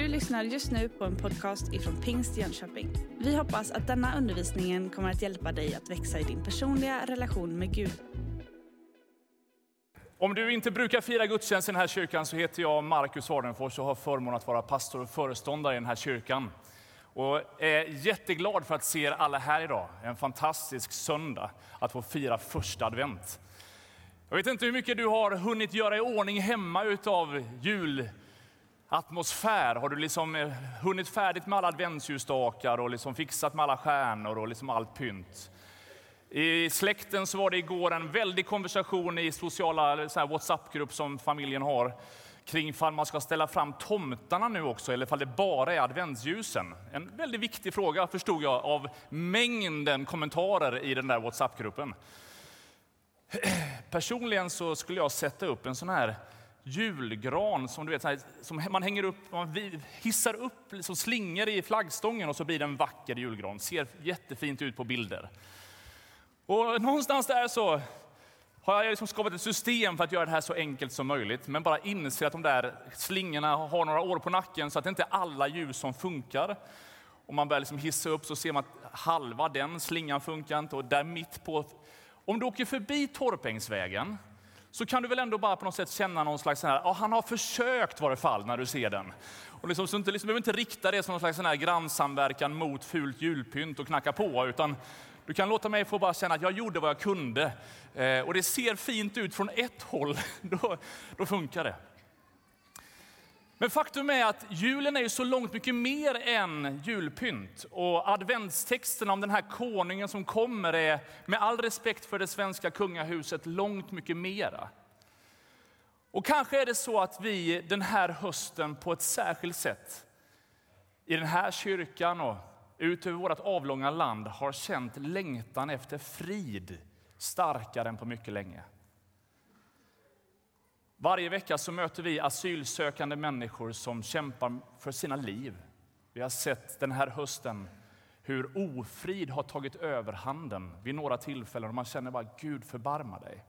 Du lyssnar just nu på en podcast ifrån Pingst Jönköping. Vi hoppas att denna undervisning kommer att hjälpa dig att växa i din personliga relation med Gud. Om du inte brukar fira gudstjänst i den här kyrkan så heter jag Marcus Hardenfors och har förmånen att vara pastor och föreståndare i den här kyrkan. Och är jätteglad för att se er alla här idag. En fantastisk söndag att få fira första advent. Jag vet inte hur mycket du har hunnit göra i ordning hemma utav Atmosfär? Har du liksom eh, hunnit färdigt med alla adventsljusstakar och liksom fixat med alla stjärnor och liksom allt pynt? I släkten så var det igår en väldig konversation i sociala WhatsApp-grupp som familjen har kring ifall man ska ställa fram tomtarna nu också eller ifall det bara är adventsljusen. En väldigt viktig fråga förstod jag av mängden kommentarer i den där WhatsApp-gruppen. Personligen så skulle jag sätta upp en sån här julgran som, du vet, här, som man hänger upp, man hissar upp liksom slingor i flaggstången och så blir det en vacker julgran. Ser jättefint ut på bilder. Och någonstans där så har jag liksom skapat ett system för att göra det här så enkelt som möjligt. Men bara inser att de där slingorna har några år på nacken så att det inte är alla ljus som funkar. Om man börjar liksom hissa upp så ser man att halva den slingan funkar inte och där mitt på. Om du åker förbi Torpängsvägen så kan du väl ändå bara på något sätt känna någon slags, här, ja, han har försökt i varje fall när du ser den. Och liksom, så inte, liksom, du behöver inte rikta det som någon slags sån här grannsamverkan mot fult julpynt och knacka på, utan du kan låta mig få bara känna att jag gjorde vad jag kunde. Eh, och det ser fint ut från ett håll, då, då funkar det. Men faktum är att julen är ju så långt mycket mer än julpynt. Och adventstexten om den här konungen som kommer är, med all respekt för det svenska kungahuset, långt mycket mera. Och kanske är det så att vi den här hösten på ett särskilt sätt i den här kyrkan och ut över vårt avlånga land har känt längtan efter frid starkare än på mycket länge. Varje vecka så möter vi asylsökande människor som kämpar för sina liv. Vi har sett den här hösten hur ofrid har tagit överhanden vid några tillfällen och man känner bara Gud förbarma dig.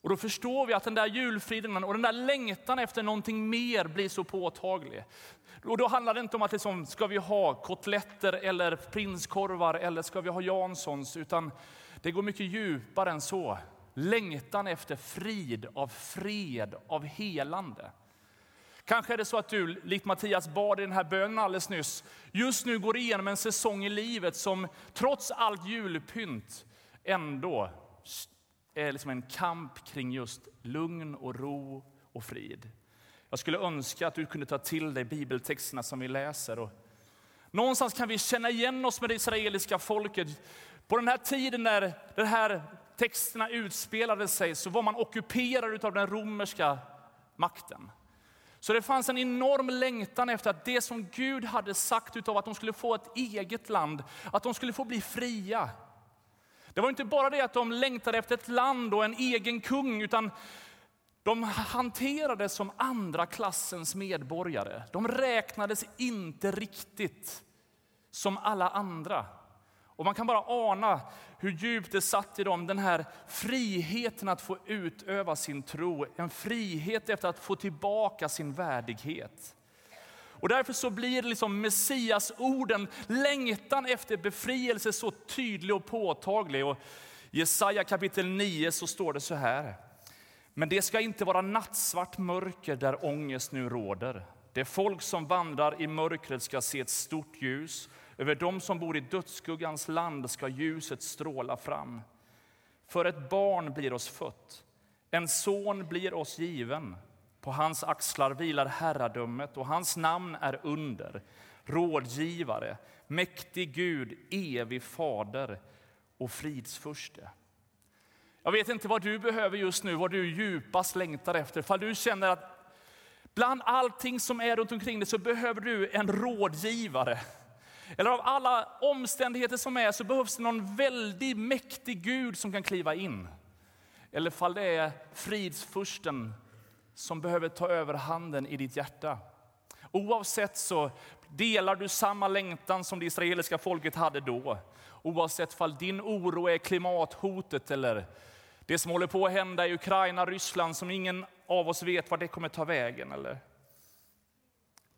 Och då förstår vi att den där julfriden och den där längtan efter någonting mer blir så påtaglig. Och då handlar det inte om att liksom, ska vi ha kotletter eller prinskorvar eller ska vi ha Janssons, utan det går mycket djupare än så. Längtan efter frid, av fred, av helande. Kanske är det så att du, likt Mattias bad i den här bönen alldeles nyss, just nu går igenom en säsong i livet som trots allt julpynt ändå är liksom en kamp kring just lugn och ro och frid. Jag skulle önska att du kunde ta till dig bibeltexterna som vi läser. Och någonstans kan vi känna igen oss med det israeliska folket. På den här tiden när de här texterna utspelade sig så var man ockuperad av den romerska makten. Så det fanns en enorm längtan efter att det som Gud hade sagt utav att de skulle få ett eget land, att de skulle få bli fria. Det var inte bara det att de längtade efter ett land och en egen kung, utan de hanterades som andra klassens medborgare. De räknades inte riktigt som alla andra. Och man kan bara ana hur djupt det satt i dem, den här friheten att få utöva sin tro. En frihet efter att få tillbaka sin värdighet. Och därför så blir liksom Messias orden, längtan efter befrielse så tydlig och påtaglig. Och I Jesaja kapitel 9 så står det så här. Men det ska inte vara nattsvart mörker där ångest nu råder. Det folk som vandrar i mörkret ska se ett stort ljus. Över dem som bor i dödsskuggans land ska ljuset stråla fram. För ett barn blir oss fött, en son blir oss given. På hans axlar vilar herradömet och hans namn är under, rådgivare, mäktig Gud, evig fader och fridsfurste. Jag vet inte vad du behöver just nu, vad du djupast längtar efter. För du känner att bland allting som är runt omkring dig så behöver du en rådgivare. Eller av alla omständigheter som är så behövs det någon väldigt mäktig Gud som kan kliva in. Eller fall det är fridsfursten som behöver ta över handen i ditt hjärta. Oavsett så delar du samma längtan som det israeliska folket hade då. Oavsett fall din oro är klimathotet eller det som håller på att hända i Ukraina, Ryssland som ingen av oss vet var det kommer ta vägen. Eller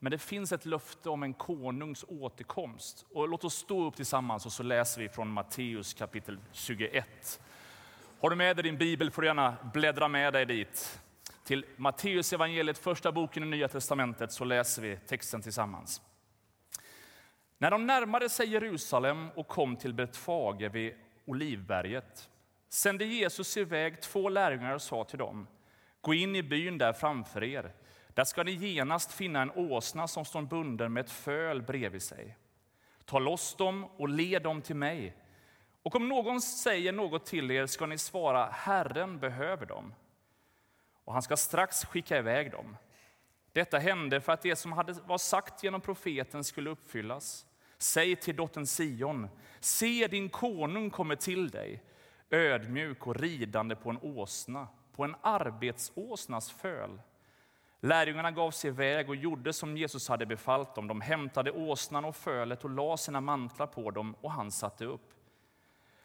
men det finns ett löfte om en konungs återkomst. Och låt oss stå upp tillsammans och så läser vi från Matteus kapitel 21. Har du med dig din bibel får du gärna bläddra med dig dit. Till Matteus evangeliet, första boken i Nya testamentet, så läser vi texten tillsammans. När de närmade sig Jerusalem och kom till Betfage vid Olivberget sände Jesus iväg två lärjungar och sa till dem, gå in i byn där framför er. Där ska ni genast finna en åsna som står bunden med ett föl bredvid sig. Ta loss dem och led dem till mig. Och om någon säger något till er ska ni svara, Herren behöver dem. Och han ska strax skicka iväg dem. Detta hände för att det som hade var sagt genom profeten skulle uppfyllas. Säg till dottern Sion, se din konung kommer till dig, ödmjuk och ridande på en åsna, på en arbetsåsnas föl. Lärjungarna gav sig iväg och gjorde som Jesus hade befallt dem. De hämtade åsnan och fölet och la sina mantlar på dem och han satte upp.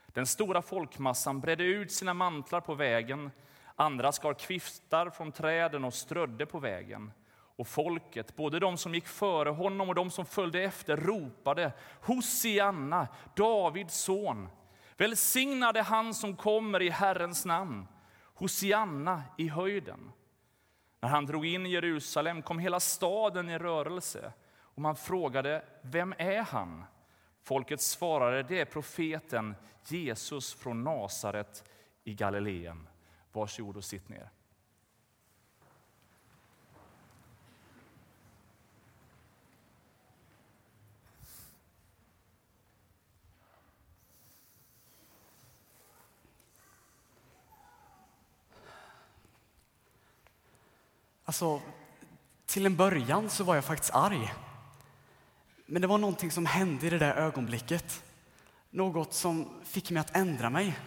Den stora folkmassan bredde ut sina mantlar på vägen. Andra skar kvistar från träden och strödde på vägen. Och folket, både de som gick före honom och de som följde efter, ropade Hosianna, Davids son. Välsignade han som kommer i Herrens namn. Hosianna i höjden. När han drog in i Jerusalem kom hela staden i rörelse och man frågade vem är han? Folket svarade det är profeten Jesus från Nasaret i Galileen. Varsågod och sitt ner. Alltså, till en början så var jag faktiskt arg. Men det var någonting som hände i det där ögonblicket. Något som fick mig att ändra mig.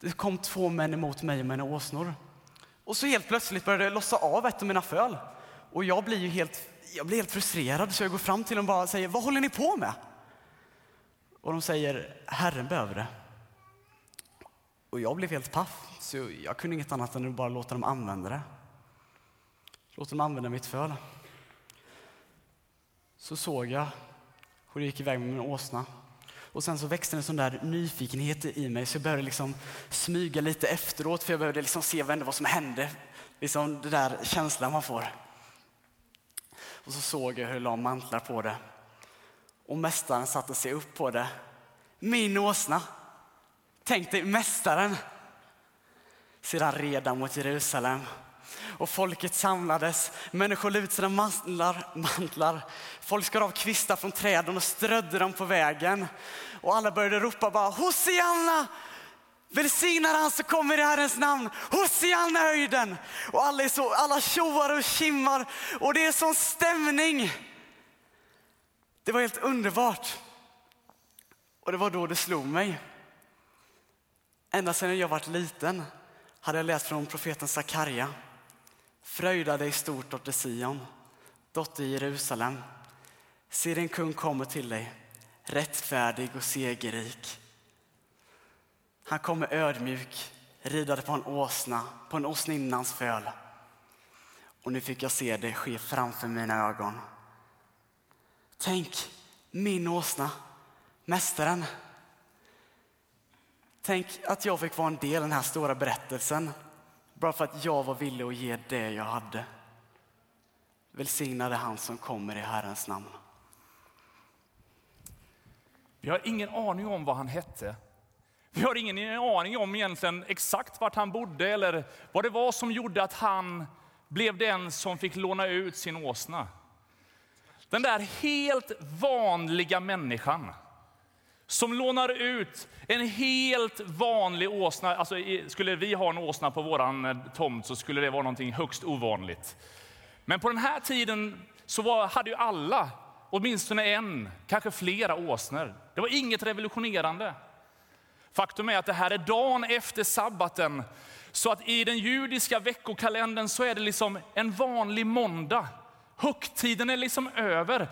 Det kom två män emot mig med mina åsnor. Och så helt plötsligt började jag lossa av ett av mina föl. Och jag blir ju helt, jag blir helt frustrerad så jag går fram till dem och bara säger, vad håller ni på med? Och de säger, Herren behöver det. Och jag blev helt paff, så jag kunde inget annat än att bara låta dem använda det. Låt dem använda mitt föl. Så såg jag hur det gick iväg med min åsna. Och sen så växte en sån där nyfikenhet i mig så jag började liksom smyga lite efteråt för jag behövde liksom se vad som hände. Liksom den där känslan man får. Och så såg jag hur det la mantlar på det. Och mästaren satte sig upp på det. Min åsna. Tänk dig mästaren. Sedan reda mot Jerusalem och folket samlades. Människor la ut sina mantlar, mantlar. Folk skar av kvistar från träden och strödde dem på vägen. Och alla började ropa bara Hosianna! Välsignad han som kommer i Herrens namn. Hosianna höjden! Och alla, är så, alla tjoar och kimmar och det är sån stämning. Det var helt underbart. Och det var då det slog mig. Ända sedan jag var liten hade jag läst från profeten Sakarja Fröjda dig stort, dotter Sion, dotter Jerusalem. Se, din kung kommer till dig, rättfärdig och segerrik. Han kommer ödmjuk, ridande på en åsna, på en åsninnans föl. Och nu fick jag se det ske framför mina ögon. Tänk, min åsna, mästaren. Tänk att jag fick vara en del av den här stora berättelsen bara för att jag var villig att ge det jag hade. Välsignade han som kommer i Herrens namn. Vi har ingen aning om vad han hette. Vi har ingen aning om egentligen exakt vart han bodde eller vad det var som gjorde att han blev den som fick låna ut sin åsna. Den där helt vanliga människan som lånar ut en helt vanlig åsna. Alltså, skulle vi ha en åsna på vår eh, tomt så skulle det vara någonting högst ovanligt. Men på den här tiden så var, hade ju alla åtminstone en, kanske flera åsnor. Det var inget revolutionerande. Faktum är att det här är dagen efter sabbaten. Så att i den judiska veckokalendern så är det liksom en vanlig måndag. Högtiden är liksom över.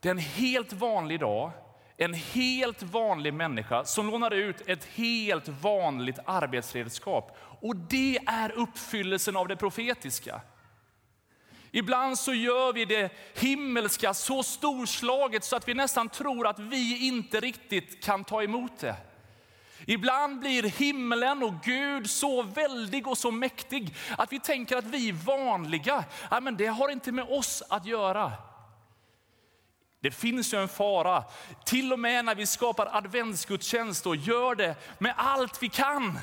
Det är en helt vanlig dag. En helt vanlig människa som lånar ut ett helt vanligt arbetsredskap. Och det är uppfyllelsen av det profetiska. Ibland så gör vi det himmelska så storslaget så att vi nästan tror att vi inte riktigt kan ta emot det. Ibland blir himlen och Gud så väldig och så mäktig att vi tänker att vi vanliga, ja, men det har inte med oss att göra. Det finns ju en fara, till och med när vi skapar adventsgudstjänst och gör det med allt vi kan.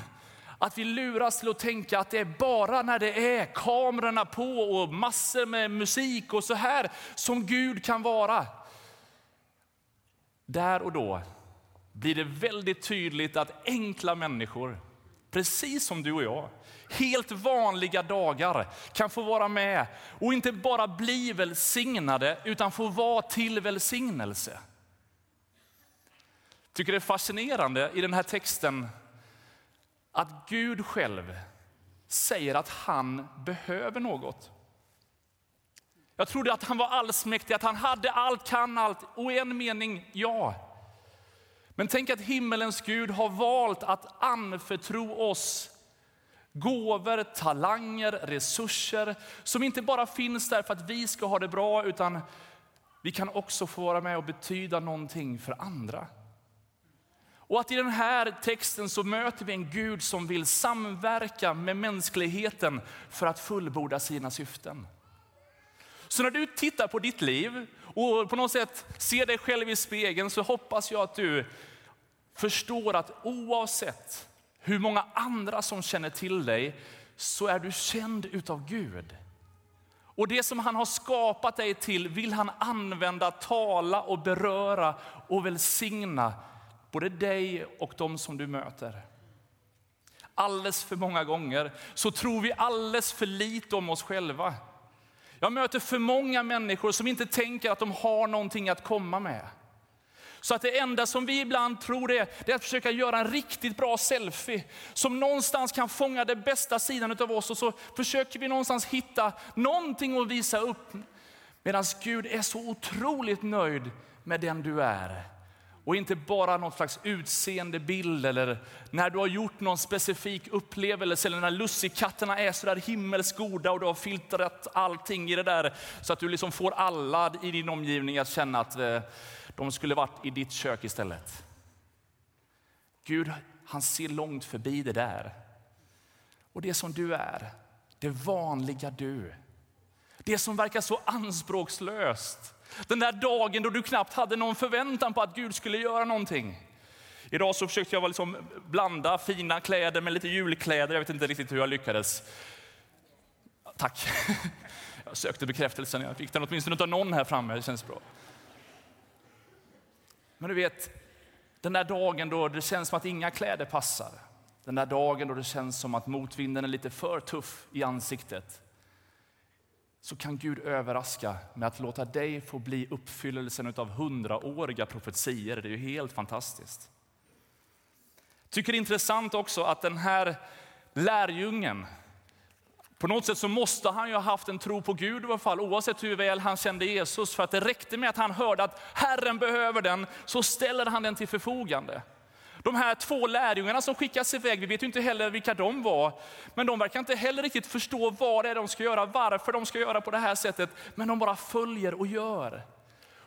Att vi luras till att tänka att det är bara när det är kamerorna på och massor med musik och så här som Gud kan vara. Där och då blir det väldigt tydligt att enkla människor, precis som du och jag, helt vanliga dagar kan få vara med och inte bara bli välsignade utan få vara till välsignelse. Jag tycker det är fascinerande i den här texten att Gud själv säger att han behöver något. Jag trodde att han var allsmäktig, att han hade allt, kan allt. Och i en mening, ja. Men tänk att himmelens Gud har valt att anförtro oss gåvor, talanger, resurser som inte bara finns där för att vi ska ha det bra, utan vi kan också få vara med och betyda någonting för andra. Och att i den här texten så möter vi en Gud som vill samverka med mänskligheten för att fullborda sina syften. Så när du tittar på ditt liv och på något sätt ser dig själv i spegeln så hoppas jag att du förstår att oavsett hur många andra som känner till dig så är du känd utav Gud. Och det som han har skapat dig till vill han använda, tala och beröra och välsigna både dig och de som du möter. Alldeles för många gånger så tror vi alldeles för lite om oss själva. Jag möter för många människor som inte tänker att de har någonting att komma med. Så att det enda som vi ibland tror är, det är att försöka göra en riktigt bra selfie som någonstans kan fånga den bästa sidan av oss och så försöker vi någonstans hitta någonting att visa upp. Medan Gud är så otroligt nöjd med den du är. Och inte bara någon slags utseendebild eller när du har gjort någon specifik upplevelse eller när lussekatterna är så där himmelskt goda och du har filtrat allting i det där så att du liksom får alla i din omgivning att känna att eh, de skulle varit i ditt kök istället. Gud, han ser långt förbi det där. Och det som du är, det vanliga du. Det som verkar så anspråkslöst. Den där dagen då du knappt hade någon förväntan på att Gud skulle göra någonting. Idag så försökte jag liksom blanda fina kläder med lite julkläder. Jag vet inte riktigt hur jag lyckades. Tack. Jag sökte bekräftelsen. Jag fick den åtminstone av någon här framme. Det känns bra. Men du vet, den där dagen då det känns som att inga kläder passar. Den där dagen då det känns som att motvinden är lite för tuff i ansiktet. Så kan Gud överraska med att låta dig få bli uppfyllelsen av hundraåriga profetier. Det är ju helt fantastiskt. Tycker det är intressant också att den här lärjungen på något sätt så måste han ju ha haft en tro på Gud i alla fall, oavsett hur väl han kände Jesus. För att det räckte med att han hörde att Herren behöver den, så ställer han den till förfogande. De här två lärjungarna som skickas iväg, vi vet ju inte heller vilka de var. Men de verkar inte heller riktigt förstå vad det är de ska göra, varför de ska göra på det här sättet. Men de bara följer och gör.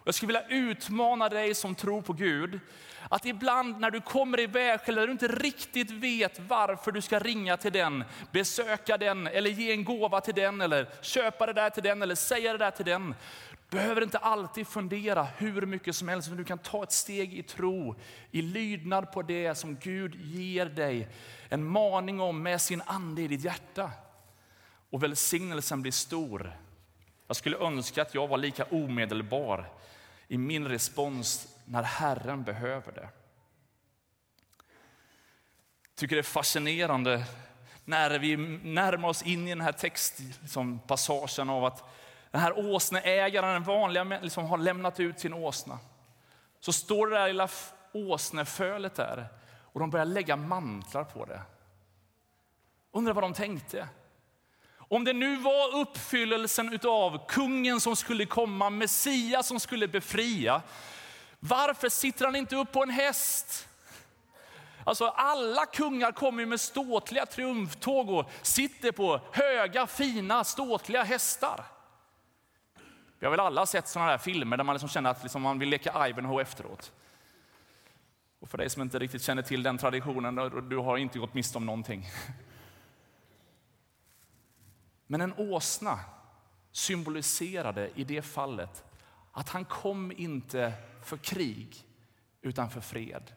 Jag skulle vilja utmana dig som tror på Gud, att ibland när du kommer i vägskäl eller du inte riktigt vet varför du ska ringa till den, besöka den eller ge en gåva till den eller köpa det där till den eller säga det där till den. Du behöver inte alltid fundera hur mycket som helst, men du kan ta ett steg i tro, i lydnad på det som Gud ger dig en maning om med sin ande i ditt hjärta. Och välsignelsen blir stor. Jag skulle önska att jag var lika omedelbar i min respons när Herren behöver det. Jag tycker det är fascinerande när vi närmar oss in i den här textpassagen liksom, av att den här åsneägaren, den vanliga, liksom har lämnat ut sin åsna. Så står det där lilla åsnefölet där och de börjar lägga mantlar på det. Undrar vad de tänkte. Om det nu var uppfyllelsen av kungen som skulle komma, Messias som skulle befria. Varför sitter han inte upp på en häst? Alltså alla kungar kommer med ståtliga triumftåg och sitter på höga, fina, ståtliga hästar. Vi har väl alla sett sådana här filmer där man liksom känner att liksom man vill leka Ivanhoe efteråt. Och för dig som inte riktigt känner till den traditionen, du har inte gått miste om någonting. Men en åsna symboliserade i det fallet att han kom inte för krig, utan för fred.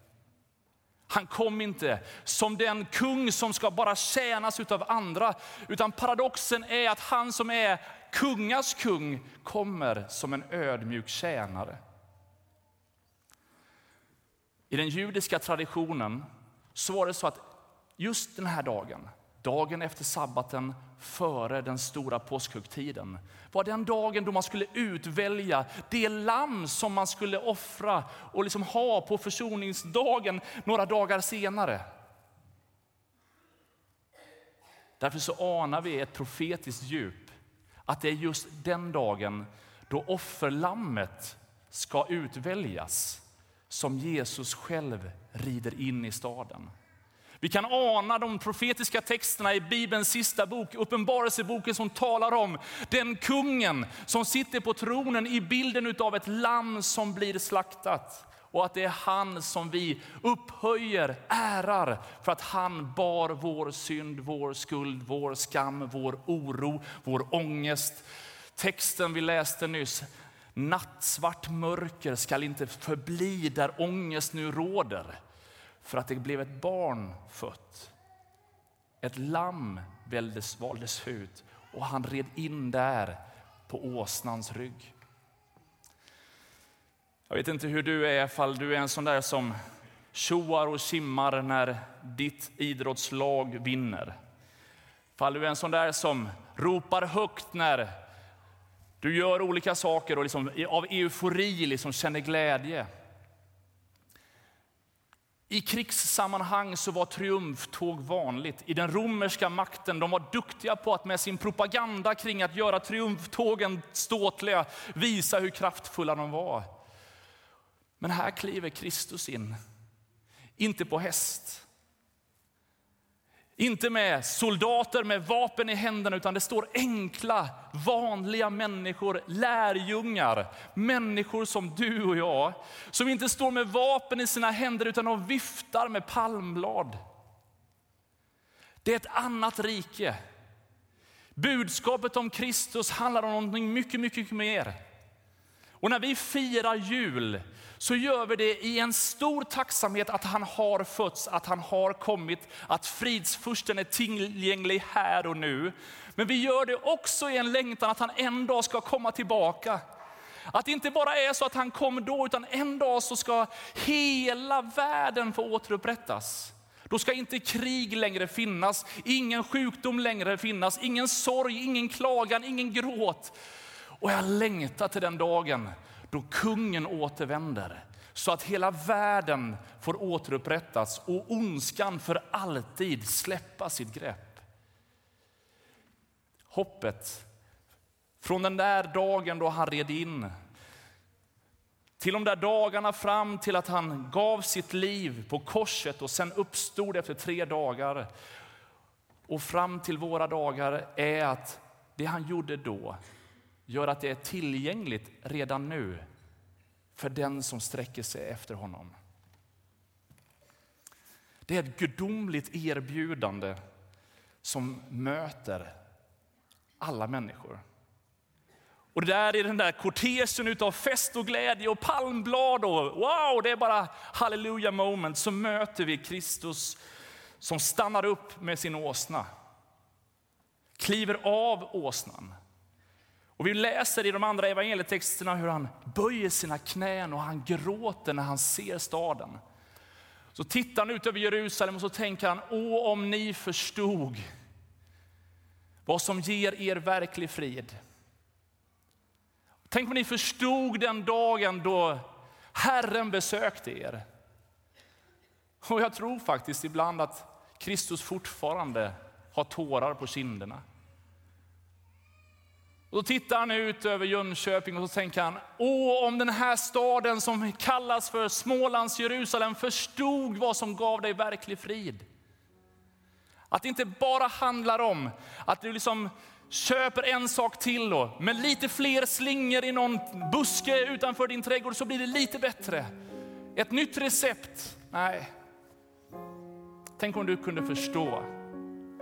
Han kom inte som den kung som ska bara tjänas av andra, utan paradoxen är att han som är kungars kung kommer som en ödmjuk tjänare. I den judiska traditionen så var det så att just den här dagen, dagen efter sabbaten, före den stora påskhögtiden, var den dagen då man skulle utvälja det lamm som man skulle offra och liksom ha på försoningsdagen några dagar senare. Därför så anar vi ett profetiskt djup, att det är just den dagen då offerlammet ska utväljas som Jesus själv rider in i staden. Vi kan ana de profetiska texterna i Bibelns sista bok, Uppenbarelseboken, som talar om den kungen som sitter på tronen i bilden av ett lamm som blir slaktat. Och att det är han som vi upphöjer, ärar, för att han bar vår synd, vår skuld, vår skam, vår oro, vår ångest. Texten vi läste nyss, nattsvart mörker skall inte förbli där ångest nu råder för att det blev ett barn fött. Ett lamm väldes, valdes ut och han red in där på åsnans rygg. Jag vet inte hur du är, ifall du är en sån där som tjoar och simmar när ditt idrottslag vinner. Ifall du är en sån där som ropar högt när du gör olika saker och liksom av eufori liksom känner glädje. I krigssammanhang så var triumftåg vanligt. I den romerska makten de var duktiga på att med sin propaganda kring att göra triumftågen ståtliga visa hur kraftfulla de var. Men här kliver Kristus in, inte på häst, inte med soldater med vapen i händerna, utan det står enkla, vanliga människor, lärjungar, människor som du och jag, som inte står med vapen i sina händer utan de viftar med palmblad. Det är ett annat rike. Budskapet om Kristus handlar om någonting mycket, mycket mer. Och när vi firar jul så gör vi det i en stor tacksamhet att han har fötts, att han har kommit, att fridsfursten är tillgänglig här och nu. Men vi gör det också i en längtan att han en dag ska komma tillbaka. Att det inte bara är så att han kom då, utan en dag så ska hela världen få återupprättas. Då ska inte krig längre finnas, ingen sjukdom längre finnas, ingen sorg, ingen klagan, ingen gråt. Och jag längtar till den dagen då kungen återvänder så att hela världen får återupprättas och ondskan för alltid släppa sitt grepp. Hoppet från den där dagen då han red in till de där dagarna fram till att han gav sitt liv på korset och sen uppstod efter tre dagar. Och fram till våra dagar är att det han gjorde då gör att det är tillgängligt redan nu för den som sträcker sig efter honom. Det är ett gudomligt erbjudande som möter alla människor. Och där i den där kortegen av fest och glädje och palmblad och wow, det är bara halleluja moment, så möter vi Kristus som stannar upp med sin åsna. Kliver av åsnan och vi läser i de andra evangelietexterna hur han böjer sina knän och han gråter när han ser staden. Så tittar han ut över Jerusalem och så tänker han, åh om ni förstod vad som ger er verklig frid. Tänk om ni förstod den dagen då Herren besökte er. Och jag tror faktiskt ibland att Kristus fortfarande har tårar på kinderna. Och då tittar han ut över Jönköping och så tänker han, åh om den här staden som kallas för Smålands Jerusalem förstod vad som gav dig verklig frid. Att det inte bara handlar om att du liksom köper en sak till då, med lite fler slingor i någon buske utanför din trädgård så blir det lite bättre. Ett nytt recept. Nej. Tänk om du kunde förstå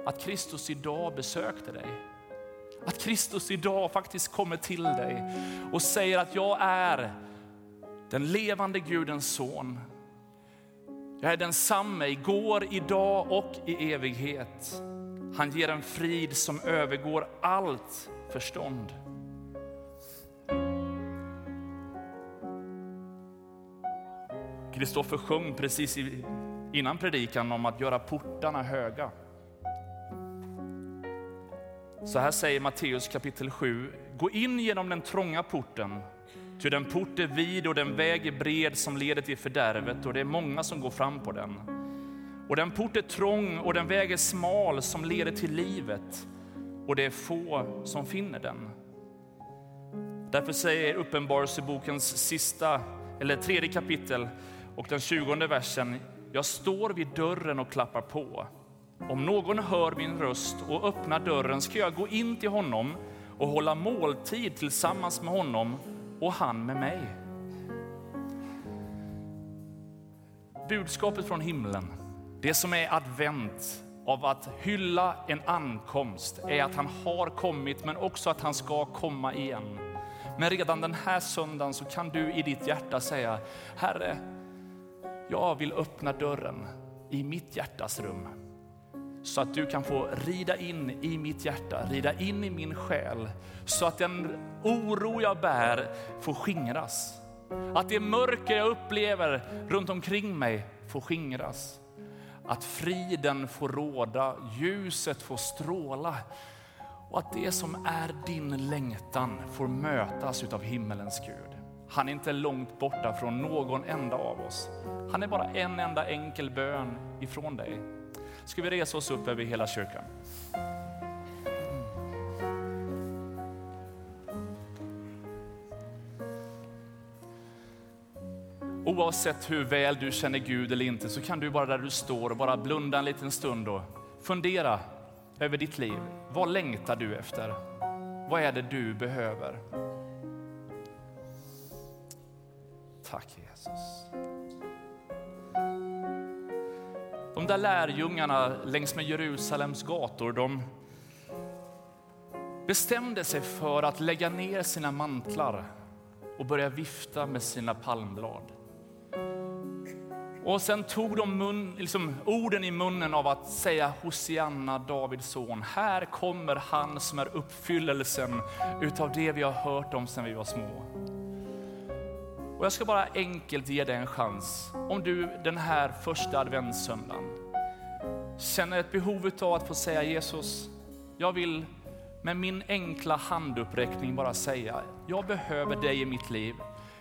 att Kristus idag besökte dig. Att Kristus idag faktiskt kommer till dig och säger att jag är den levande Gudens son. Jag är densamme igår, idag och i evighet. Han ger en frid som övergår allt förstånd. Kristoffer sjöng precis innan predikan om att göra portarna höga. Så här säger Matteus kapitel 7. Gå in genom den trånga porten, ty den port är vid och den väg är bred som leder till fördärvet och det är många som går fram på den. Och den port är trång och den väg är smal som leder till livet och det är få som finner den. Därför säger Uppenbarelsebokens sista, eller tredje kapitel och den tjugonde versen, jag står vid dörren och klappar på. Om någon hör min röst och öppnar dörren ska jag gå in till honom och hålla måltid tillsammans med honom och han med mig. Budskapet från himlen, det som är advent av att hylla en ankomst, är att han har kommit men också att han ska komma igen. Men redan den här söndagen så kan du i ditt hjärta säga, Herre, jag vill öppna dörren i mitt hjärtas rum så att du kan få rida in i mitt hjärta, rida in i min själ, så att den oro jag bär får skingras. Att det mörker jag upplever runt omkring mig får skingras. Att friden får råda, ljuset får stråla och att det som är din längtan får mötas av himmelens Gud. Han är inte långt borta från någon enda av oss. Han är bara en enda enkel bön ifrån dig. Ska vi resa oss upp över hela kyrkan? Oavsett hur väl du känner Gud eller inte så kan du bara där du står och bara blunda en liten stund och fundera över ditt liv. Vad längtar du efter? Vad är det du behöver? Tack Jesus. De där lärjungarna längs med Jerusalems gator, de bestämde sig för att lägga ner sina mantlar och börja vifta med sina palmblad. Och sen tog de mun, liksom, orden i munnen av att säga Hosianna, Davids son. Här kommer han som är uppfyllelsen utav det vi har hört om sedan vi var små. Och jag ska bara enkelt ge dig en chans. Om du den här första adventssöndagen känner ett behov av att få säga Jesus, jag vill med min enkla handuppräckning bara säga, jag behöver dig i mitt liv.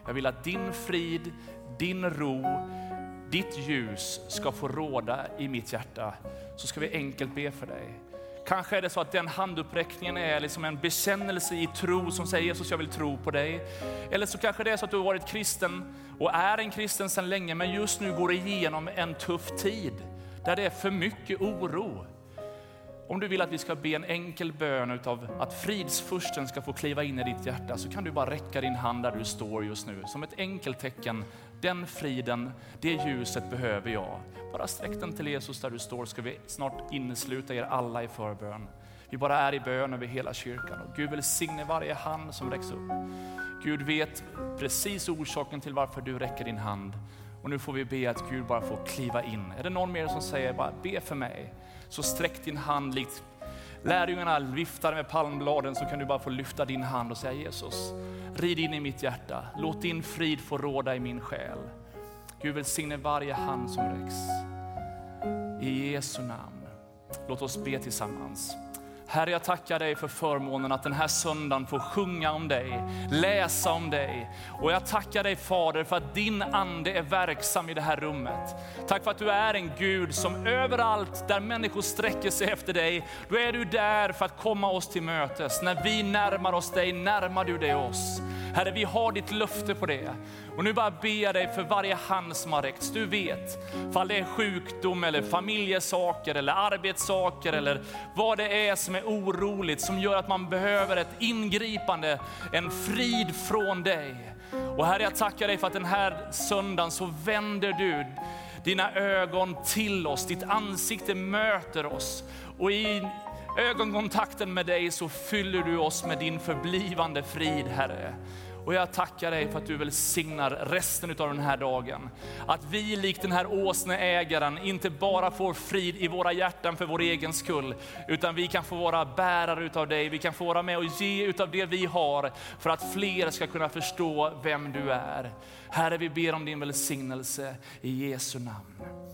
Jag vill att din frid, din ro, ditt ljus ska få råda i mitt hjärta. Så ska vi enkelt be för dig. Kanske är det så att den handuppräckningen är liksom en bekännelse i tro som säger Jesus jag vill tro på dig. Eller så kanske det är så att du har varit kristen och är en kristen sedan länge men just nu går igenom en tuff tid där det är för mycket oro. Om du vill att vi ska be en enkel bön utav att fridsfursten ska få kliva in i ditt hjärta så kan du bara räcka din hand där du står just nu som ett enkelt tecken. Den friden, det ljuset behöver jag. Bara sträck den till Jesus där du står ska vi snart innesluta er alla i förbön. Vi bara är i bön över hela kyrkan och Gud välsigne varje hand som räcks upp. Gud vet precis orsaken till varför du räcker din hand. Och nu får vi be att Gud bara får kliva in. Är det någon mer som säger bara be för mig? Så sträck din hand likt lärjungarna viftade med palmbladen så kan du bara få lyfta din hand och säga Jesus, rid in i mitt hjärta. Låt din frid få råda i min själ. Gud välsigne varje hand som räcks. I Jesu namn. Låt oss be tillsammans. Herre, jag tackar dig för förmånen att den här söndagen få sjunga om dig, läsa om dig. Och jag tackar dig Fader för att din ande är verksam i det här rummet. Tack för att du är en Gud som överallt där människor sträcker sig efter dig, då är du där för att komma oss till mötes. När vi närmar oss dig, närmar du dig oss. Herre, vi har ditt löfte på det. Och nu bara ber jag dig för varje hand som har räckts. Du vet, fall det är sjukdom eller familjesaker eller arbetssaker eller vad det är som är oroligt som gör att man behöver ett ingripande, en frid från dig. Och Herre, jag tackar dig för att den här söndagen så vänder du dina ögon till oss, ditt ansikte möter oss. Och i ögonkontakten med dig så fyller du oss med din förblivande frid, Herre. Och jag tackar dig för att du välsignar resten av den här dagen. Att vi likt den här åsneägaren inte bara får frid i våra hjärtan för vår egen skull, utan vi kan få vara bärare utav dig. Vi kan få vara med och ge utav det vi har för att fler ska kunna förstå vem du är. Herre, vi ber om din välsignelse i Jesu namn.